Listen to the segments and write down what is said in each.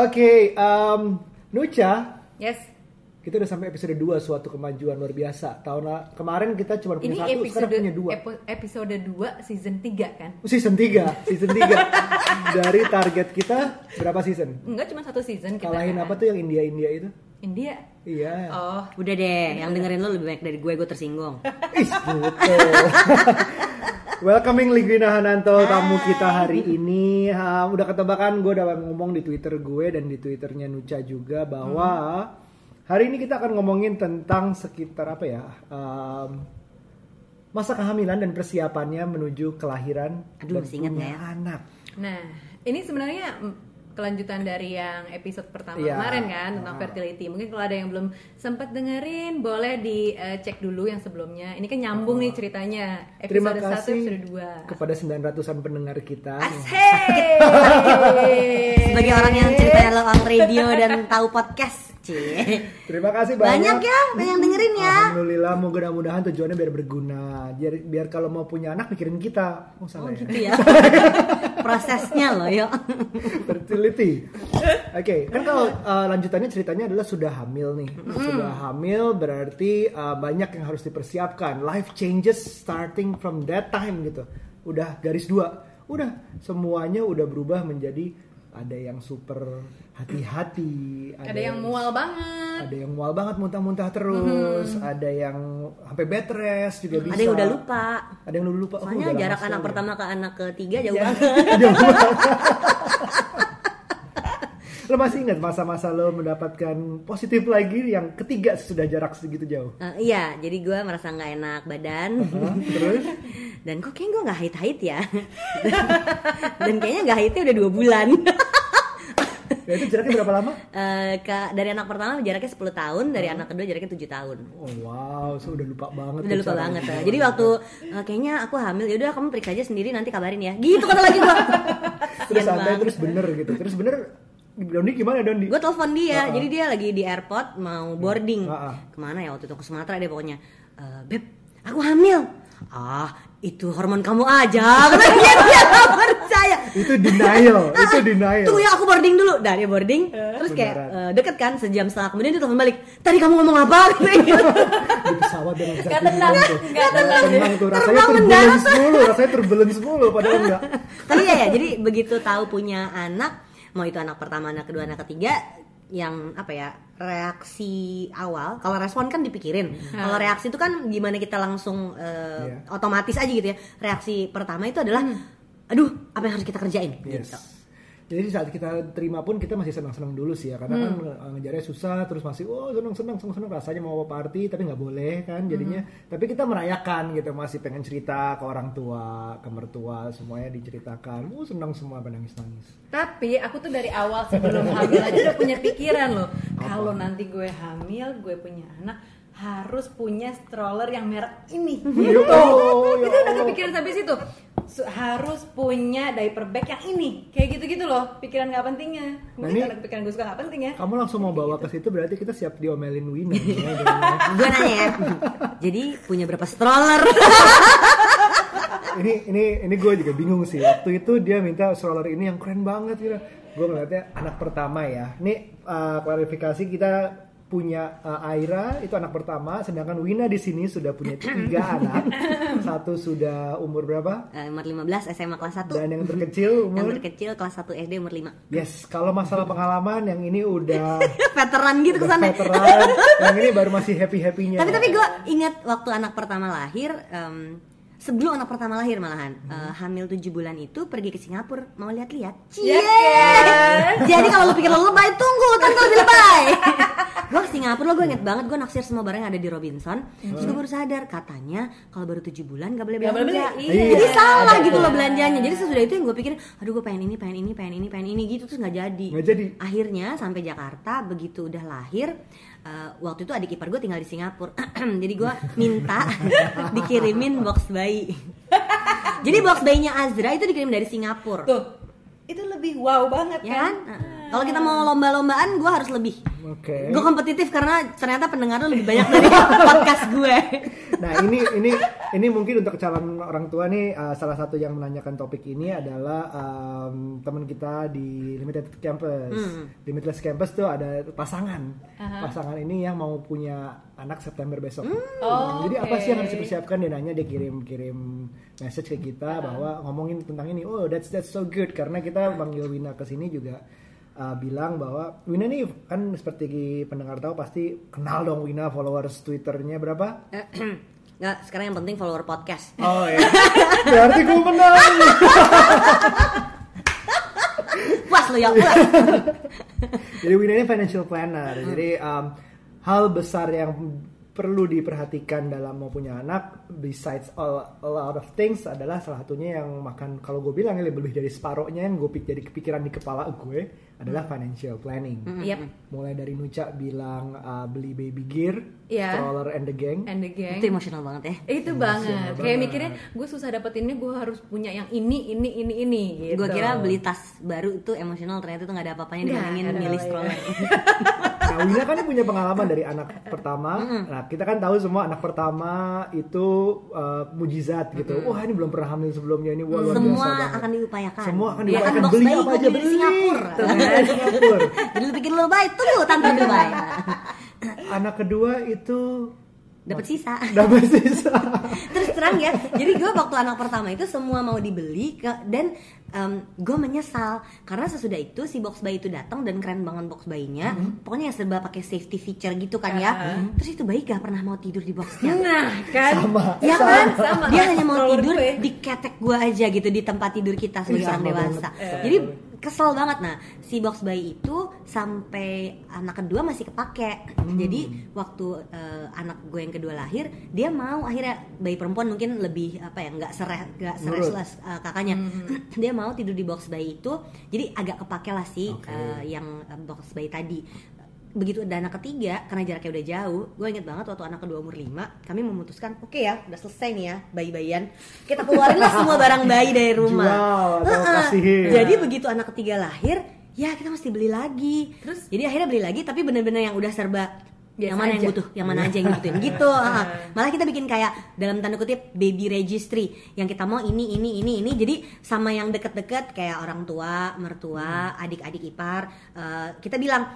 Oke, um, Nucha, Yes. kita udah sampai episode 2 suatu kemajuan luar biasa. Tahun kemarin kita cuma punya Ini satu, sekarang episode punya dua. episode 2 season 3 kan? season 3, season 3. Dari target kita berapa season? Enggak cuma satu season kita. Kalahin kan. apa tuh yang India-India itu? India. Iya. Oh, Udah deh, yang dengerin lo lebih banyak dari gue, gue tersinggung. Ih, gitu. Welcoming Ligrina Hananto tamu kita hari ini. Ha, udah ketebakan gue udah ngomong di Twitter gue dan di Twitternya Nucha juga bahwa hari ini kita akan ngomongin tentang sekitar apa ya? um, masa kehamilan dan persiapannya menuju kelahiran Aduh, dan punya nggak ya? anak. nah ini sebenarnya kelanjutan dari yang episode pertama Iya. kemarin kan tentang Ah. fertility. Mungkin kalau ada yang belum sempat dengerin, boleh dicek dulu yang sebelumnya. Ini kan nyambung nih ceritanya. Oh. Terima Episode 1, kasih episode 2. kepada 900-an pendengar kita. Asik. Sebagai orang yang ceritanya lo on radio dan tahu podcast, cie. Terima kasih banyak. Banyak ya, banyak dengerin ya. Alhamdulillah, mudah-mudahan tujuannya biar berguna. Biar, biar kalau mau punya anak mikirin kita. Oh, salah Oh ya? gitu ya. Prosesnya loh, yuk. Fertility. Oke, kan kalau uh, lanjutannya ceritanya adalah sudah hamil nih. Sudah hamil berarti uh, banyak yang harus dipersiapkan. Life changes starting from that time gitu. Udah garis dua. Udah semuanya udah berubah menjadi ada yang super hati-hati, Ada yang mual banget. ada yang mual banget muntah-muntah terus, ada yang sampai bed rest juga bisa. Ada yang udah lupa. Ada yang udah lupa. Oh, Soalnya udah lama jarak anak pertama ke anak ketiga jauh Iya. banget. Lo masih ingat masa-masa lo mendapatkan positif lagi yang ketiga sudah jarak segitu jauh? Eh, iya, jadi gue merasa nggak enak badan. Hah? Terus? Dan kok kayaknya gue nggak haid-haid ya. Dan kayaknya nggak haidnya udah dua bulan. Ya itu jaraknya berapa lama? Eh, ke- dari anak pertama jaraknya 10 tahun, dari anak kedua jaraknya 7 tahun. Oh wow, so udah lupa banget. Udah lupa banget ya. Jadi waktu eh, kayaknya aku hamil, yaudah kamu periksa aja sendiri nanti kabarin ya. Gitu kata lagi gua. terus santai terus bener gitu. Terus bener Dondi gimana Dondi? Gue telepon dia, Ah-ah. jadi dia lagi di airport mau boarding. Ah-ah. Ke mana ya waktu itu ke Sumatera dia pokoknya. "Eh, Beb, aku hamil. Ah, itu hormon kamu aja. Dia dia nggak percaya. Itu denial, itu denial. Tunggu ya aku boarding dulu. Nah dia boarding, terus kayak eh, deket kan sejam setengah kemudian dia telepon balik. Tadi kamu ngomong apa? Di pesawat dan bisa Gak tenang, gak tenang. Tenang tuh, rasanya turbulence mulu, rasanya turbulence mulu padahal enggak. Tapi ya, ya, jadi begitu tahu punya anak, mau itu anak pertama, anak kedua, anak ketiga, yang apa ya reaksi awal, kalau respon kan dipikirin, kalau reaksi itu kan gimana kita langsung eh, Iya. otomatis aja gitu ya. Reaksi pertama itu adalah, aduh apa yang harus kita kerjain? Yes. Gitu. Jadi saat kita terima pun kita masih senang-senang dulu sih ya karena kan Hmm. uh, ngejarnya susah terus masih oh senang-senang senang-senang rasanya mau party tapi nggak boleh kan jadinya Hmm. tapi kita merayakan gitu masih pengen cerita ke orang tua ke mertua semuanya diceritakan oh senang semua nangis-nangis Tapi aku tuh dari awal sebelum hamil aja udah punya pikiran loh. Kalau nanti gue hamil, gue punya anak harus punya stroller yang merek ini. Gitu. Oh, ya itu udah kepikiran sampai situ. Harus punya diaper bag yang ini. Kayak gitu-gitu loh. Pikiran nggak pentingnya. Nah, Mungkin ini- karena pikiran gue suka nggak penting ya. kamu langsung mau bawa ke situ berarti kita siap diomelin Wina ya, Gue nanya ya, jadi punya berapa stroller? ini ini ini gue juga bingung sih waktu itu dia minta stroller ini yang keren banget gitu gue ngeliatnya anak pertama ya ini uh, klarifikasi kita punya uh, Aira itu anak pertama sedangkan Wina di sini sudah punya tiga anak. Satu sudah umur berapa? Eh, umur 15 SMA kelas 1 dan yang terkecil Yang umur? terkecil kelas 1 SD umur 5 yes kalau masalah pengalaman yang ini udah Veteran gitu ke sana veteran. Yang ini baru masih happy happynya Tapi tapi gue ingat waktu anak pertama lahir, em, sebelum anak pertama lahir malahan, eh, hamil 7 bulan itu pergi ke Singapura. Mau lihat-lihat. Cie. Ya kan? Jadi kalau lu pikir lu lebay, tunggu tante lebih lebay. Gue ke Singapura lo gue inget banget gue naksir semua barang yang ada di Robinson. Terus gue baru sadar katanya kalau baru 7 bulan gak boleh Nggak boleh belanja. beli, iya. Jadi salah Ada gitu loh belanjanya. Jadi sesudah itu yang gue pikirin, aduh gue pengen ini, pengen ini, pengen ini, pengen ini gitu terus nggak jadi. Nggak jadi. Akhirnya sampai Jakarta begitu udah lahir eh, waktu itu adik ipar gue tinggal di Singapura jadi gue minta dikirimin box bayi jadi box bayinya Azra itu dikirim dari Singapura Tuh. Itu lebih wow banget ya kan kan? Heeh. Kalau kita mau lomba-lombaan, gue harus lebih. Oke. Gue kompetitif karena ternyata pendengarnya lebih banyak dari podcast gue. Nah ini ini ini mungkin untuk calon orang tua nih uh, salah satu yang menanyakan topik ini adalah um, teman kita di Limited Campus. Limitless Campus tuh ada pasangan. Pasangan ini yang mau punya anak September besok. Oh, Jadi apa sih yang harus dipersiapkan? Dia nanya dia kirim kirim message ke kita bahwa ngomongin tentang ini. Oh that's that's so good karena kita panggil Wina ke sini juga. Uh, bilang bahwa Wina nih kan seperti pendengar tahu pasti kenal dong Wina followers Twitternya berapa? Nggak, sekarang yang penting follower podcast. Oh ya. Berarti gue menang. Puas lo ya, puas. Jadi Wina ini financial planner. Jadi um, hal besar yang perlu diperhatikan dalam mau punya anak besides all, a lot of things adalah salah satunya yang makan kalau gue bilang ya lebih dari separohnya yang gue jadi kepikiran di kepala gue adalah financial planning. Yep. Mulai dari Nuca bilang uh, beli baby gear, Iya. stroller and the gang. And the gang. Itu emosional banget ya. itu banget. Kayak mikirnya gue susah dapet ini, gue harus punya yang ini, ini, ini, ini. Gitu. Gue kira beli tas baru itu emosional ternyata itu nggak ada apa-apanya dibandingin milih stroller. Wina kan punya pengalaman dari anak pertama. Nah, kita kan tahu semua anak pertama itu uh, mujizat gitu. Wah, ini belum pernah hamil sebelumnya ini wah, luar Semua biasa banget. akan diupayakan. Semua akan Ya kan diupayakan. box beli apa aja beli Singapura. Tuh Singapura. Jadi lu pikir lu baik, tunggu tante Dubai. Anak kedua itu Dapat sisa. dapat sisa. Terus terang ya, jadi gue waktu anak pertama itu semua mau dibeli ke, dan gue menyesal karena sesudah itu si box bayi itu datang dan keren banget box bayinya. Pokoknya yang serba pakai safety feature gitu kan ya. Terus itu bayi gak pernah mau tidur di boxnya. Nah, kan. Sama. Ya kan? Sama. Dia hanya mau tidur di ketek gue aja gitu di tempat tidur kita sebagai Ih, orang dewasa. banget. Jadi kesel banget nah si box bayi itu sampai anak kedua masih kepake. Jadi waktu eh, anak gue yang kedua lahir, dia mau akhirnya bayi perempuan mungkin lebih apa ya nggak sereh nggak seresles eh, kakaknya. dia mau tidur di box bayi itu. Jadi agak kepake lah sih Oke. eh, yang box bayi tadi begitu ada anak ketiga karena jaraknya udah jauh gue inget banget waktu anak kedua umur 5 kami memutuskan oke ya udah selesai nih ya bayi-bayian kita keluarin lah semua barang bayi dari rumah Jual atau Heeh. kasihin. jadi begitu anak ketiga lahir ya kita mesti beli lagi Terus? jadi akhirnya beli lagi tapi bener-bener yang udah serba Biasa yang mana yang aja. butuh yang mana aja yang butuhin gitu heeh. malah kita bikin kayak dalam tanda kutip baby registry yang kita mau ini ini ini ini jadi sama yang deket-deket kayak orang tua mertua adik-adik ipar eh, kita bilang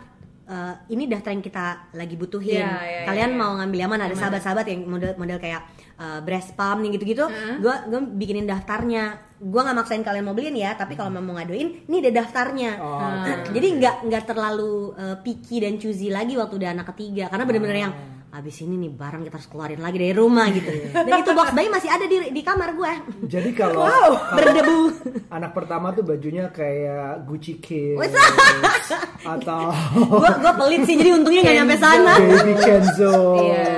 eh, ini daftar yang kita lagi butuhin. Iya, iya, kalian iya. mau ngambil yang mana? Ada sahabat-sahabat yang model model kayak eh, breast pump nih gitu-gitu. Gue gue bikinin daftarnya. Gue nggak maksain kalian mau beliin ya tapi kalau mau ngaduin ini ada daftarnya. Oh, Nah, jadi nggak nggak terlalu eh, picky dan choosy lagi waktu udah anak ketiga. Karena bener-bener yang abis ini nih barang kita harus keluarin lagi dari rumah gitu dan itu box bayi masih ada di di kamar gue Jadi kalau berdebu anak pertama tuh bajunya kayak Gucci Kids atau gue gue pelit sih jadi untungnya nggak nyampe sana Baby Kenzo. Iya.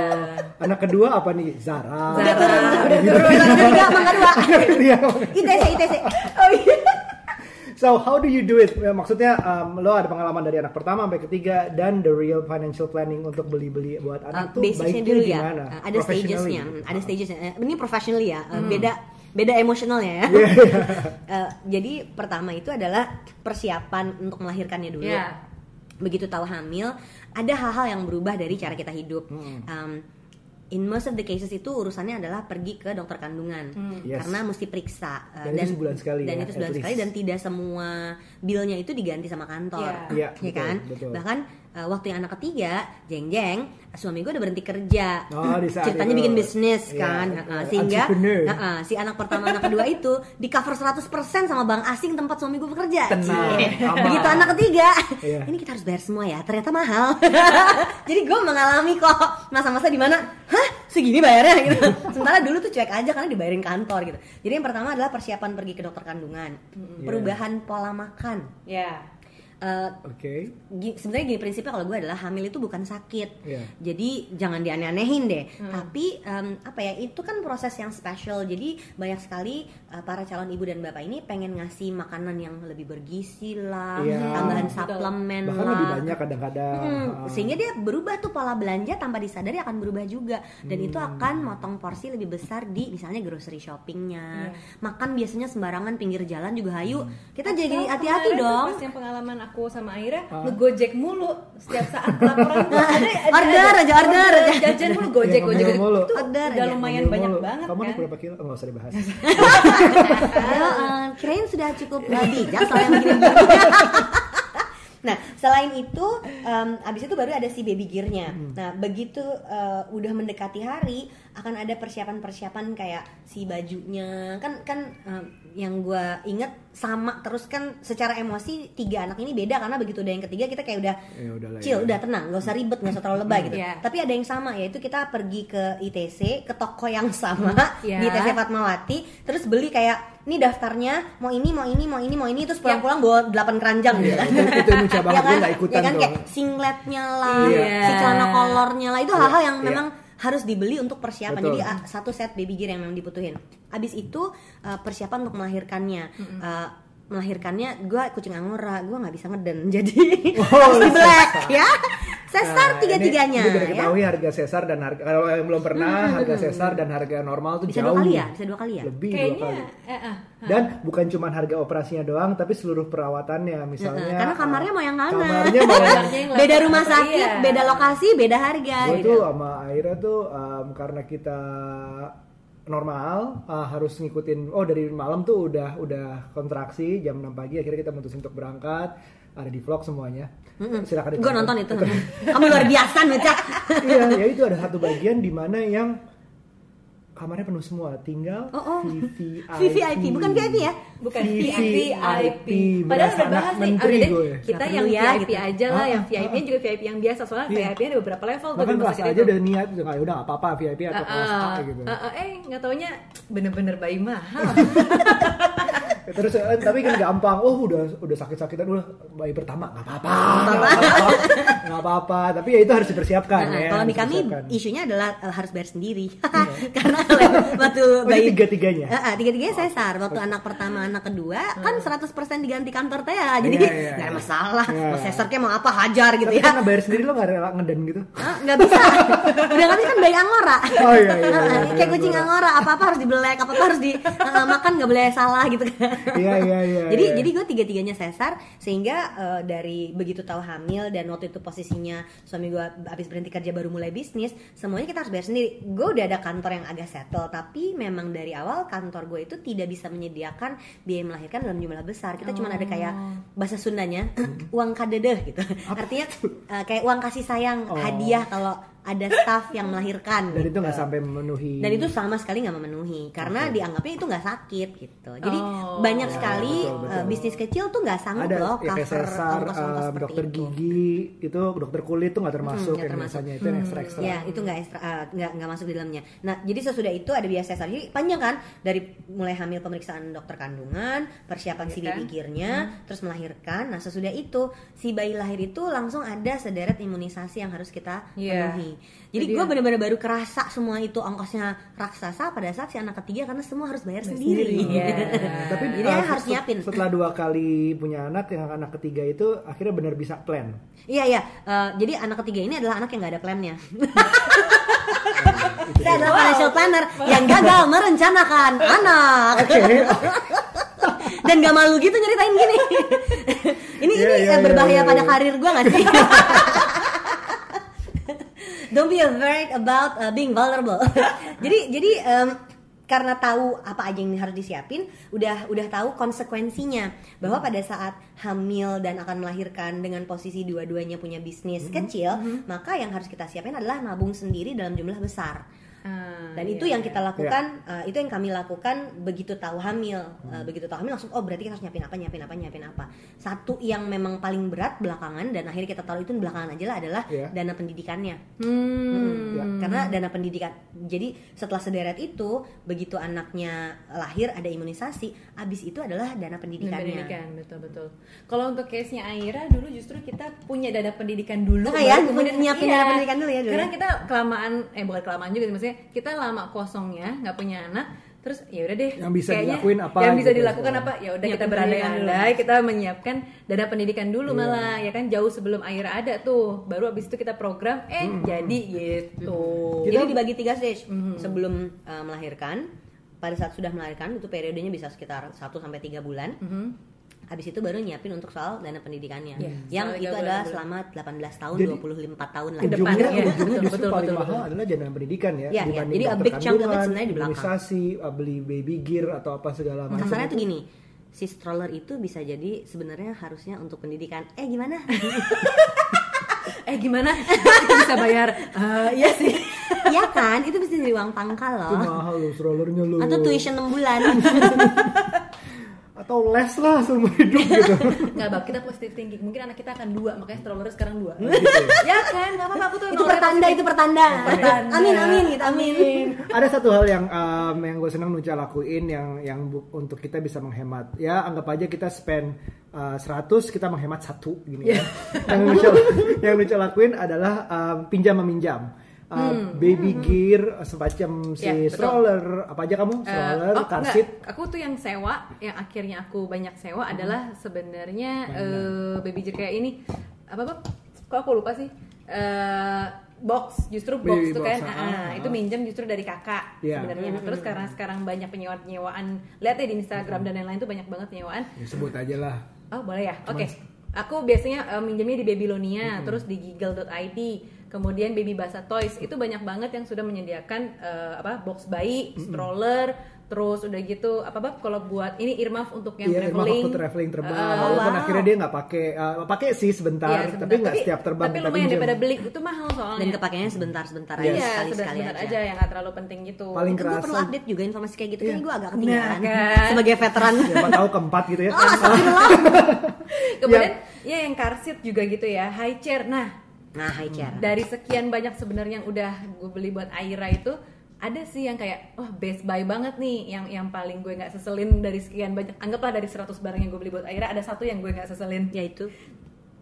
Anak kedua apa nih? Zara. udah turun udah turun ketiga mangga dua Iya. ITC ITC Oh iya. So how do you do it? Ya, Maksudnya um, lo ada pengalaman dari anak pertama sampai ketiga dan the real financial planning untuk beli-beli buat Uh, anak tuh basicnya baiknya dulu ya gimana? Uh, ada stagesnya. Hmm, ada stagesnya Uh, ini professionally ya Uh, beda beda emosionalnya ya Iya, Uh, jadi pertama itu adalah persiapan untuk melahirkannya dulu Iya. begitu tahu hamil ada hal-hal yang berubah dari cara kita hidup Hmm. Um, in most of the cases itu urusannya adalah pergi ke dokter kandungan Yes. karena mesti periksa Uh, Dan itu sebulan sekali dan ya, itu sebulan sekali dan tidak semua bilnya itu diganti sama kantor Iya. Iya, ya kan betul, betul. bahkan uh, waktu yang anak ketiga jeng jeng suami gue udah berhenti kerja. Oh, di saat ceritanya itu. bikin bisnis Iya, kan. Iya. Uh, sehingga uh, uh, si anak pertama anak kedua itu di cover 100% sama bank asing tempat suami gue bekerja. Tenang, begitu anak ketiga. Iya. ini kita harus bayar semua ya ternyata mahal. Jadi gue mengalami kok masa-masa di mana hah? Segini bayarnya? Gitu. Sementara dulu tuh cuek aja karena dibayarin kantor gitu. Jadi yang pertama adalah persiapan pergi ke dokter kandungan. Perubahan pola makan. Ya. Eh, Oke. gi- sebenarnya gini prinsipnya kalau gue adalah hamil itu bukan sakit Iya. jadi jangan dianeh-anehin deh Hmm. tapi em, apa ya itu kan proses yang spesial jadi banyak sekali eh, para calon ibu dan bapak ini pengen ngasih makanan yang lebih bergizi lah Iya. tambahan Betul. suplemen Bahkan lah lebih banyak kadang-kadang. Hmm, Ah. sehingga dia berubah tuh pola belanja tanpa disadari akan berubah juga dan itu Hmm. akan motong porsi lebih besar di misalnya grocery shoppingnya Iya. makan biasanya sembarangan pinggir jalan juga hayu kita Hmm. jadi Atau hati-hati dong Pas yang pengalaman aku sama Aira Ah. ngegojek mulu setiap saat laporan tuh ada, ada, Order aja, order aja. jajan mulu gojek Iya, gojek ngomel mulu. itu Order udah lumayan banyak banget Kamu kan berapa kilo? Oh, nggak usah dibahas. Ya, eh, kirain sudah cukup uh, bijak soal yang begini Nah, selain itu, em, abis itu baru ada si baby gear-nya. Nah, begitu eh, udah mendekati hari, akan ada persiapan-persiapan kayak si bajunya. Kan kan em, yang gua inget sama terus kan secara emosi tiga anak ini beda karena begitu udah yang ketiga kita kayak udah Ya udahlah, chill, ya. udah tenang, nggak usah ribet, nggak usah terlalu lebay gitu. Iya. Tapi ada yang sama yaitu kita pergi ke ITC, ke toko yang sama Iya. di ITC Fatmawati, terus beli kayak ini daftarnya mau ini mau ini mau ini mau ini terus pulang-pulang bawa 8 keranjang gitu Iya, kan. itu- itu lucu banget, Ya gue nggak ikutan Ya kan kayak singletnya lah, Iya. si celana kolornya lah itu hal-hal yang Iya. memang harus dibeli untuk persiapan. Betul. Jadi satu set baby gear yang memang dibutuhin. Abis itu uh, persiapan untuk melahirkannya. Uh, melahirkannya gue kucing angora gue nggak bisa ngeden jadi harus di black ya sesar Nah, tiga tiganya Ini, ini biar ya ketahui harga sesar dan harga kalau yang belum pernah harga sesar dan harga normal tuh bisa jauh. dua kali ya bisa dua kali ya Lebih dua kayaknya kali. eh, ah, Dan bukan cuma harga operasinya doang, tapi seluruh perawatannya, misalnya. Heeh, karena kamarnya mau yang mana Kamarnya mau yang beda rumah apa, sakit iya. beda lokasi beda harga gue gitu tuh sama Aira tuh um, karena kita normal uh, harus ngikutin oh dari malam tuh udah udah kontraksi jam 6 pagi akhirnya kita mutusin untuk berangkat. Ada di vlog semuanya. Silakan gue nonton itu. Kamu luar biasa Nuca iya ya itu ada satu bagian di mana yang kamarnya penuh semua tinggal Oh, oh. VVIP VVIP bukan VIP ya bukan VVIP. VIP. Padahal udah bahas nih, menteri ah, udah deh, kita yang ya, VIP gitu. aja lah, Ah, yang ah, VIP nya juga VIP yang biasa soalnya Iya. VIP nya ada beberapa level tuh bahkan sakit aja udah niat udah nggak udah nggak apa-apa VIP atau Ah, kelas A ah, gitu ah, ah, eh nggak taunya bener-bener bayi mahal. Terus eh, tapi kan gampang. Oh udah udah sakit-sakitan udah bayi pertama. Nggak apa-apa. Nggak apa-apa. tapi ya itu harus dipersiapkan Nah, ya. kalau di kami isunya adalah eh, harus bayar sendiri. Karena kalau waktu Oh, bayi tiga-tiganya? Eh, eh, tiga-tiganya sesar. Waktu anak pertama anak kedua kan 100% diganti kantor teh ya. Jadi Iya, iya, nggak ada iya. masalah. Iya. mau sesar kayak mau apa hajar gitu tapi ya. karena bayar sendiri lo nggak rela ngeden gitu? Nggak bisa. Udah bisa kan bayi angora. Oh, iya, iya, iya, kayak kucing angora. apa apa harus dibelek apa apa harus di eh, makan nggak boleh salah gitu kan Iya, iya, iya, jadi iya. jadi gue tiga tiganya sesar sehingga eh, dari begitu tahu hamil dan waktu itu posisinya suami gue habis berhenti kerja baru mulai bisnis semuanya kita harus bayar sendiri. Gue udah ada kantor yang agak settle tapi memang dari awal kantor gue itu tidak bisa menyediakan biaya melahirkan dalam jumlah besar. Kita cuma ada kayak bahasa Sundanya uang kadedeh gitu. Artinya eh, kayak uang kasih sayang Oh. hadiah kalau ada staff yang melahirkan dan itu gitu. nggak sampai memenuhi dan itu sama sekali nggak memenuhi karena dianggapnya itu nggak sakit gitu jadi Oh. banyak Ya, sekali betul, betul. eh, bisnis kecil tuh nggak sanggup ada loh ya cover sesar um, seperti dokter itu. gigi itu dokter kulit tuh nggak termasuk nggak yang termasuk. biasanya itu yang ekstra ekstra Ya itu nggak ekstra eh, nggak nggak masuk di dalamnya. Nah jadi sesudah itu ada biaya sesar. Jadi panjang kan dari mulai hamil pemeriksaan dokter kandungan, persiapan si baby gear-nya, terus melahirkan. Nah sesudah itu si bayi lahir itu langsung ada sederet imunisasi yang harus kita Iya. penuhi. Jadi Jadi gue ya- bener-bener baru kerasa semua itu ongkosnya raksasa pada saat si anak ketiga karena semua harus bayar sendiri. Iya. tapi Jadi uh, harus nyiapin. setelah dua kali punya anak yang anak ketiga itu akhirnya benar bisa plan Iya iya. Eh, jadi anak ketiga ini adalah anak yang nggak ada plannya. Saya adalah financial planner yang gagal merencanakan anak. oke Dan gak malu gitu nyeritain gini. ini Iya, ini iya, eh, berbahaya iya, iya, pada iya. karir gua gak sih? Don't be afraid about uh, being vulnerable. jadi jadi em, karena tahu apa aja yang harus disiapin, udah udah tahu konsekuensinya bahwa pada saat hamil dan akan melahirkan dengan posisi dua-duanya punya bisnis kecil, maka yang harus kita siapin adalah nabung sendiri dalam jumlah besar. Ah, Dan iya, itu yang iya. kita lakukan, uh, itu yang kami lakukan begitu tahu hamil, Uh, begitu tahu hamil langsung oh berarti kita harus nyiapin apa, nyiapin apa, nyiapin apa. Satu yang memang paling berat belakangan dan akhirnya kita tahu itu belakangan aja lah adalah Iya. dana pendidikannya. Hmm. Ya. Karena dana pendidikan. Jadi setelah sederet itu, begitu anaknya lahir ada imunisasi, abis itu adalah dana pendidikannya. pendidikan betul betul kalau untuk case nya Aira dulu justru kita punya dana pendidikan dulu Nah, ya, kemudian nyiapin iya. dana pendidikan dulu ya dulu. karena kita kelamaan eh bukan kelamaan juga maksudnya kita lama kosongnya nggak punya anak terus ya udah deh Yang bisa kayaknya dilakuin apa yang bisa gitu. dilakukan apa? Ya udah kita berandai-andai kita menyiapkan dana pendidikan dulu Iya. malah ya kan? Jauh sebelum Aira ada tuh baru abis itu kita program eh jadi gitu. Jadi dibagi tiga stage. Sebelum uh, melahirkan, pada saat sudah melahirkan itu periodenya bisa sekitar 1 sampai 3 bulan. Mhm. Habis itu baru nyiapin untuk soal dana pendidikannya. Iya, yang soal itu adalah bulan. selama 18 tahun, Jadi, 24 tahun lah. Ke depan, ya. ujungnya Betul, justru betul, paling betul, mahal betul. adalah jaminan pendidikan ya, Iya, iya. dibanding Jadi a big chunk of it sebenarnya di belakang. imunisasi, uh, beli baby gear atau apa segala macam. Kasarnya tuh itu. gini, si stroller itu bisa jadi sebenarnya harusnya untuk pendidikan. Eh gimana? Eh gimana? Kita bisa bayar? Eh, iya sih. Iya kan? Itu bisa jadi uang pangkal Itu loh. mahal loh strollernya loh. Atau tuition 6 bulan. Atau les lah seumur hidup gitu. Nggak bab, kita positive thinking. Mungkin anak kita akan dua, makanya stroller sekarang dua. Gitu ya. ya kan, nggak apa-apa. Aku tuh itu pertanda, itu pertanda. Pertanda. Amin, amin, gitu, amin. Ada satu hal yang um, yang gue senang Nuca lakuin yang yang bu- untuk kita bisa menghemat. Ya anggap aja kita spend uh, 100 kita menghemat satu gini. Iya. ya. yang Nuca yang Nuca lakuin adalah um, pinjam meminjam. Uh, baby gear semacam si Hmm. Ya, betul. stroller apa aja kamu Eh, stroller oh, car seat Aku tuh yang sewa, yang akhirnya aku banyak sewa adalah sebenarnya eh, baby gear kayak ini apa Bob? Kok aku lupa sih? Eh, box justru box Baby tuh box, kan, ah, ah, ah, itu minjem justru dari kakak Iya. sebenarnya. Nah, Terus karena sekarang banyak penyewaan penyewaan, lihat deh di Instagram dan lain-lain tuh banyak banget penyewaan. ya, sebut aja lah Oh boleh ya, oke. Aku biasanya eh, minjemnya di Babylonia, terus di Giggle.id, kemudian Baby Basa Toys itu banyak banget yang sudah menyediakan eh, apa box bayi, stroller, terus udah gitu apa bab kalau buat ini earmuff untuk yang Iya, emang traveling. traveling terbang. Eh, Walaupun wow. akhirnya dia nggak pakai, uh, pakai sih sebentar, iya, tapi sebentar. nggak setiap terbang. Tapi lumayan daripada beli itu mahal soalnya. Dan kepakainya sebentar-sebentar Yes. aja, Iya, sekali-sekali sebentar aja. aja yang nggak terlalu penting gitu. Paling Itu gue kerasa. perlu update juga informasi kayak gitu, Iya. kan gue agak ketinggalan Nah, kan. sebagai veteran. Siapa tahu keempat gitu ya. Oh. Kemudian ya yang car seat juga gitu ya, high chair. Nah, Nah, high chair. dari sekian banyak sebenarnya yang udah gue beli buat Aira itu ada sih yang kayak wah best buy banget nih yang yang paling gue nggak seselin dari sekian banyak. Anggaplah dari 100 barang yang gue beli buat Aira ada satu yang gue nggak seselin. Yaitu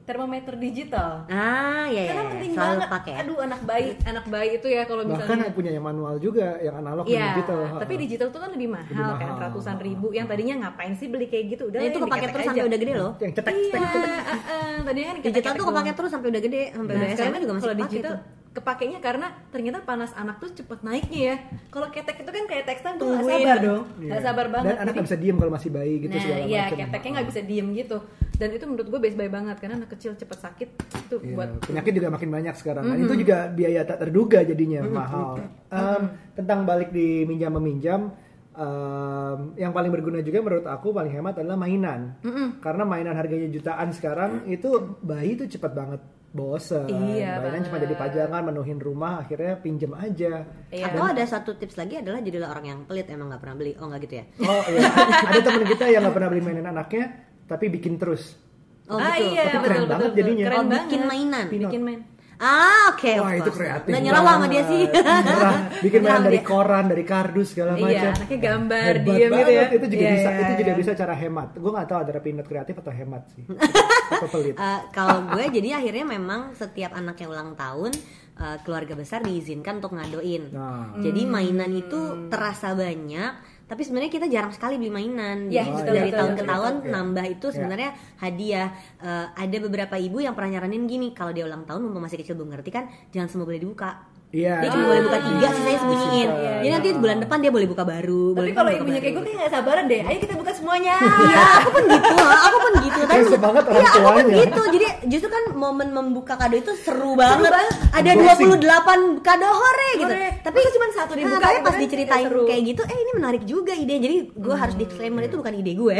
termometer digital Ah, ya ya. karena ya. penting Selalu banget pakai. ya. aduh anak bayi anak bayi itu ya kalau Bahkan misalnya yang punya yang manual juga, yang analog dan Iya, digital. tapi digital tuh kan lebih mahal, Lebih kan mahal. ratusan ribu. Yang tadinya ngapain sih beli kayak gitu? Udah Nah, itu kepake terus aja. sampai udah gede loh. yang cetek Iya, cetek cetek. uh, uh, tadinya kan Digital tuh kepake terus sampai udah gede, sampai Nah, udah SMA juga masih kalau pakai digital tuh. kepakainya karena ternyata panas anak tuh cepet naiknya ya. Kalau ketek itu kan kayak tekstan tuh nggak sabar dong. nggak Iya. sabar banget. Dan anak nggak bisa diem kalau masih bayi gitu nah segala iya macam. keteknya nggak bisa diem gitu. Dan itu menurut gue best buy banget karena anak kecil cepet sakit itu Iya, buat penyakit juga makin banyak sekarang. Dan itu juga biaya tak terduga jadinya mahal. Em, tentang balik di minjam meminjam, em, yang paling berguna juga menurut aku paling hemat adalah mainan. Karena mainan harganya jutaan sekarang itu bayi itu cepat banget bosen. Iya mainan cuma jadi pajangan, menuhin rumah, akhirnya pinjem aja. Iya. Atau ada satu tips lagi adalah jadilah orang yang pelit emang nggak pernah beli. Oh nggak gitu ya? Oh iya, ada temen kita yang nggak pernah beli mainan anaknya, tapi bikin terus. Oh ah gitu. iya Tapi betul keren betul, banget betul. jadinya. Keren Oh, banget. bikin mainan. Pinot. Bikin main. Ah oke. Wah of itu kreatif. Nggak nyerah sama dia sih. Nyerah. Bikin mainan dari dia. koran, dari kardus segala Iya, macam. anaknya gambar, Hebat diem gitu banget. ya. Itu juga Iya, bisa, iya, itu juga iya. bisa cara hemat. Gue nggak tahu ada pinot kreatif atau hemat sih, atau pelit. Eh, kalau gue jadi akhirnya memang setiap anak yang ulang tahun eh, keluarga besar diizinkan untuk ngadoin. Nah. Jadi mainan itu terasa banyak, tapi sebenarnya kita jarang sekali beli mainan. Iya, Jadi betul, dari betul, tahun betul, ke tahun betul. nambah itu Iya. sebenarnya hadiah. Eh, ada beberapa ibu yang pernah nyaranin gini, kalau dia ulang tahun mumpung masih kecil belum ngerti kan, jangan semua boleh dibuka. Iya. Dia cuma Ah, boleh buka tiga, sisanya sembunyiin. Iya, Jadi iya. nanti bulan depan dia boleh buka baru. Tapi boleh kalau ibunya kayak gue kayak nggak sabaran deh. Ayo kita buka semuanya. Iya, aku pun gitu, aku pun gitu. Tapi semangat orang Iya, aku pun tuanya. gitu. Jadi justru kan momen membuka kado itu seru banget. banget. Ada Unboxing. 28 kado hore gitu. Hore. Tapi Masa cuma satu dibuka, Nah, tapi pas kan, diceritain kayak seru. kayak gitu, eh ini menarik juga ide. Jadi gue harus disclaimer itu bukan ide gue.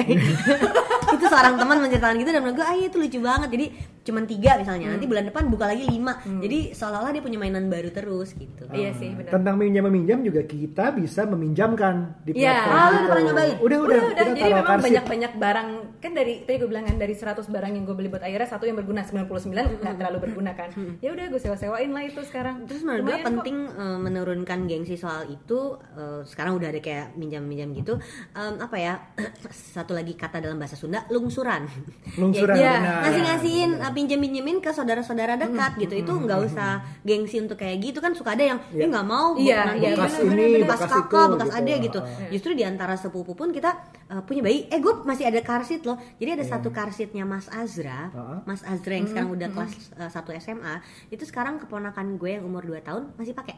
itu seorang teman menceritakan gitu dan menurut gue, ah iya, itu lucu banget. Jadi cuman tiga misalnya. Nanti bulan depan buka lagi lima. Jadi seolah-olah dia punya mainan baru terus gitu. Iya sih benar. Tentang minjam meminjam juga kita bisa meminjamkan di Iya. platform Ah, lu itu. pernah nyobain? Udah, udah, udah, Jadi memang banyak-banyak barang kan dari tadi gue bilang kan dari 100 barang yang gue beli buat Aira satu yang berguna 99 nggak terlalu berguna kan. Ya udah gue sewa-sewain lah itu sekarang. Terus menurut gue penting eh, menurunkan gengsi soal itu. eh, sekarang udah ada kayak minjam-minjam gitu. Apa ya? Satu lagi kata dalam bahasa Sunda, lungsuran. Lungsuran, Ya, benar. ngasih-ngasihin eh, pinjem-pinjemin ke saudara-saudara dekat gitu. Itu nggak usah gengsi untuk kayak gitu kan suka ada yang Iya. "Ih, nggak mau Iya, nanti iya, Bekas ini, bekas bekas kakak, itu, bekas gitu. adek gitu. Ah. Justru di antara sepupu pun kita eh, punya bayi. Eh, gue masih ada karsit loh. Jadi ada satu karsitnya Mas Azra, Ah. Mas Azra yang sekarang udah kelas eh, 1 SMA. Itu sekarang keponakan gue yang umur 2 tahun masih pakai.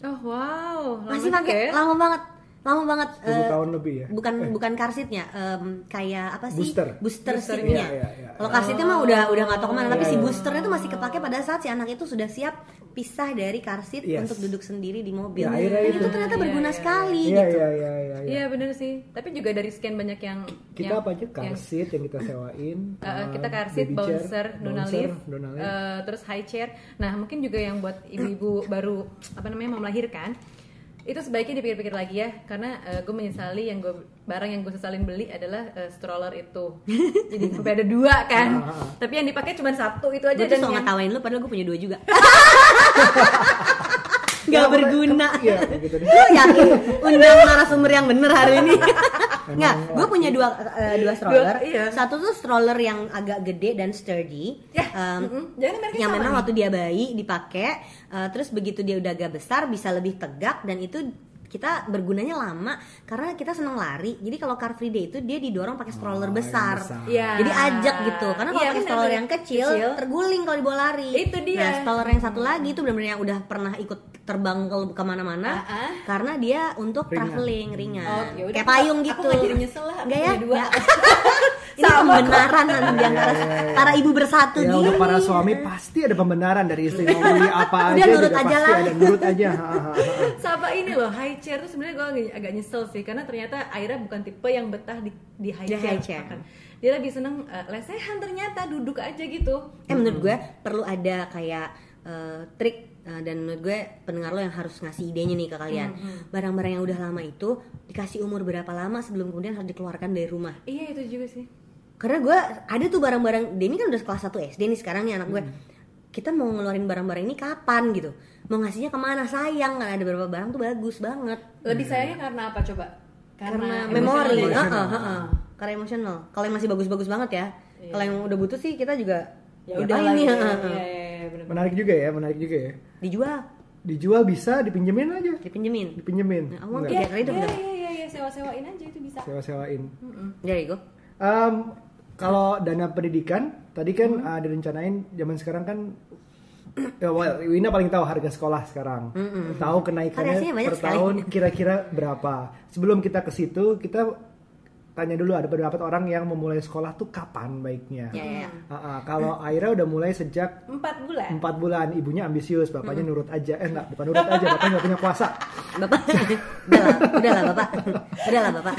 Oh wow, lama Masih pakai ya. lama banget. lama banget 10 eh, tahun lebih ya? bukan bukan car seatnya em, kayak apa sih Booster. booster Boosternya. seatnya Iya, iya, iya. kalau car seatnya mah udah udah nggak tahu ke mana tapi Iya, si iya. boosternya tuh masih kepake pada saat si anak itu sudah siap pisah dari car seat Yes. untuk duduk sendiri di mobil Ya, akhirnya Dan itu. itu ternyata Iya, berguna iya, sekali Iya, gitu iya, iya, iya. Iya bener sih. Tapi juga dari sekian banyak yang Kita yang- apa aja? Car yang- seat yang kita sewain. Uh, uh, kita car seat, bouncer, Dona bouncer, lift, Dona lift. uh, terus high chair. Nah mungkin juga yang buat ibu-ibu baru apa namanya mau melahirkan itu sebaiknya dipikir-pikir lagi ya karena gue menyesali yang gue barang yang gue sesalin beli adalah uh, stroller itu. Jadi sampai ada dua kan. Ah, ah. tapi yang dipakai cuma satu itu aja gue tuh dan so yang- ngetawain lu padahal gue punya dua juga. Ya, nggak berguna. Iya, gitu deh. lu yakin? Undang narasumber yang bener hari ini nggak gue punya dua eh, dua stroller Dua, iya. satu tuh stroller yang agak gede dan sturdy Ya, mm-mm. Jangan mereknya yang memang nih. waktu dia bayi dipakai eh, terus begitu dia udah agak besar bisa lebih tegak dan itu kita bergunanya lama karena kita seneng lari jadi kalau car free day itu dia didorong pakai stroller Oh, besar. besar. Iya. jadi ajak gitu karena kalau Iya, pakai stroller yang kecil, Kecil. terguling kalau dibawa lari Itu dia. nah stroller yang satu lagi itu benar-benar yang udah pernah ikut terbang ke ke mana-mana Ah, ah. karena dia untuk Ringan. traveling ringan Oh, ya udah, kayak aku- payung aku gitu nggak jadi nyesel lah, aku ya dua. Ini pembenaran nanti antara Iya, iya, iya. para ibu bersatu Ya gini untuk para suami pasti ada pembenaran dari istri beli apa Udah, aja nurut juga aja pasti lah. ada nurut aja. Sama ini loh high chair tuh sebenarnya gue agak, agak nyesel sih karena ternyata Aira bukan tipe yang betah di, di high Di chair, high chair. dia lebih seneng eh, lesehan ternyata duduk aja gitu Eh menurut gue perlu ada kayak eh, trik eh, dan menurut gue pendengar lo yang harus ngasih idenya nih ke kalian. Barang-barang yang udah lama itu dikasih umur berapa lama sebelum kemudian harus dikeluarkan dari rumah. iya itu juga sih Karena gue ada tuh barang-barang Demi kan udah kelas 1 SD nih sekarang nih anak gue. Kita mau ngeluarin barang-barang ini kapan gitu? Mau ngasihnya ke mana? Sayang kan ada beberapa barang tuh bagus banget. lebih sayangnya karena apa coba Karena, memori, ya? Heeh, emosional. heeh. karena emosional. Kalau yang masih bagus-bagus banget ya. Kalau yang udah butuh sih kita juga ya udah Iya, heeh. iya, iya, bener-bener. Menarik juga ya, menarik juga ya. Dijual, Dijual bisa, dipinjemin aja, dipinjemin. dipinjemin. Nah, Iya, Biar itu iya, bener. iya, iya, iya, sewa-sewain aja itu bisa. sewa-sewain. Dari gue. Em, kalau dana pendidikan tadi kan Hmm. uh, direncanain zaman sekarang kan ya well, Wina paling tahu harga sekolah sekarang. Tahu kenaikannya Variasinya banyak per sekali. tahun kira-kira berapa. Sebelum kita ke situ kita tanya dulu ada beberapa orang yang memulai sekolah tuh kapan baiknya. Ya, ya, ya. Ah, ah, kalau Aira udah mulai sejak Empat bulan. empat bulan ibunya ambisius bapaknya nurut aja eh enggak bukan nurut aja bapaknya nggak punya kuasa Bapak, udahlah, udahlah bapak, udahlah bapak.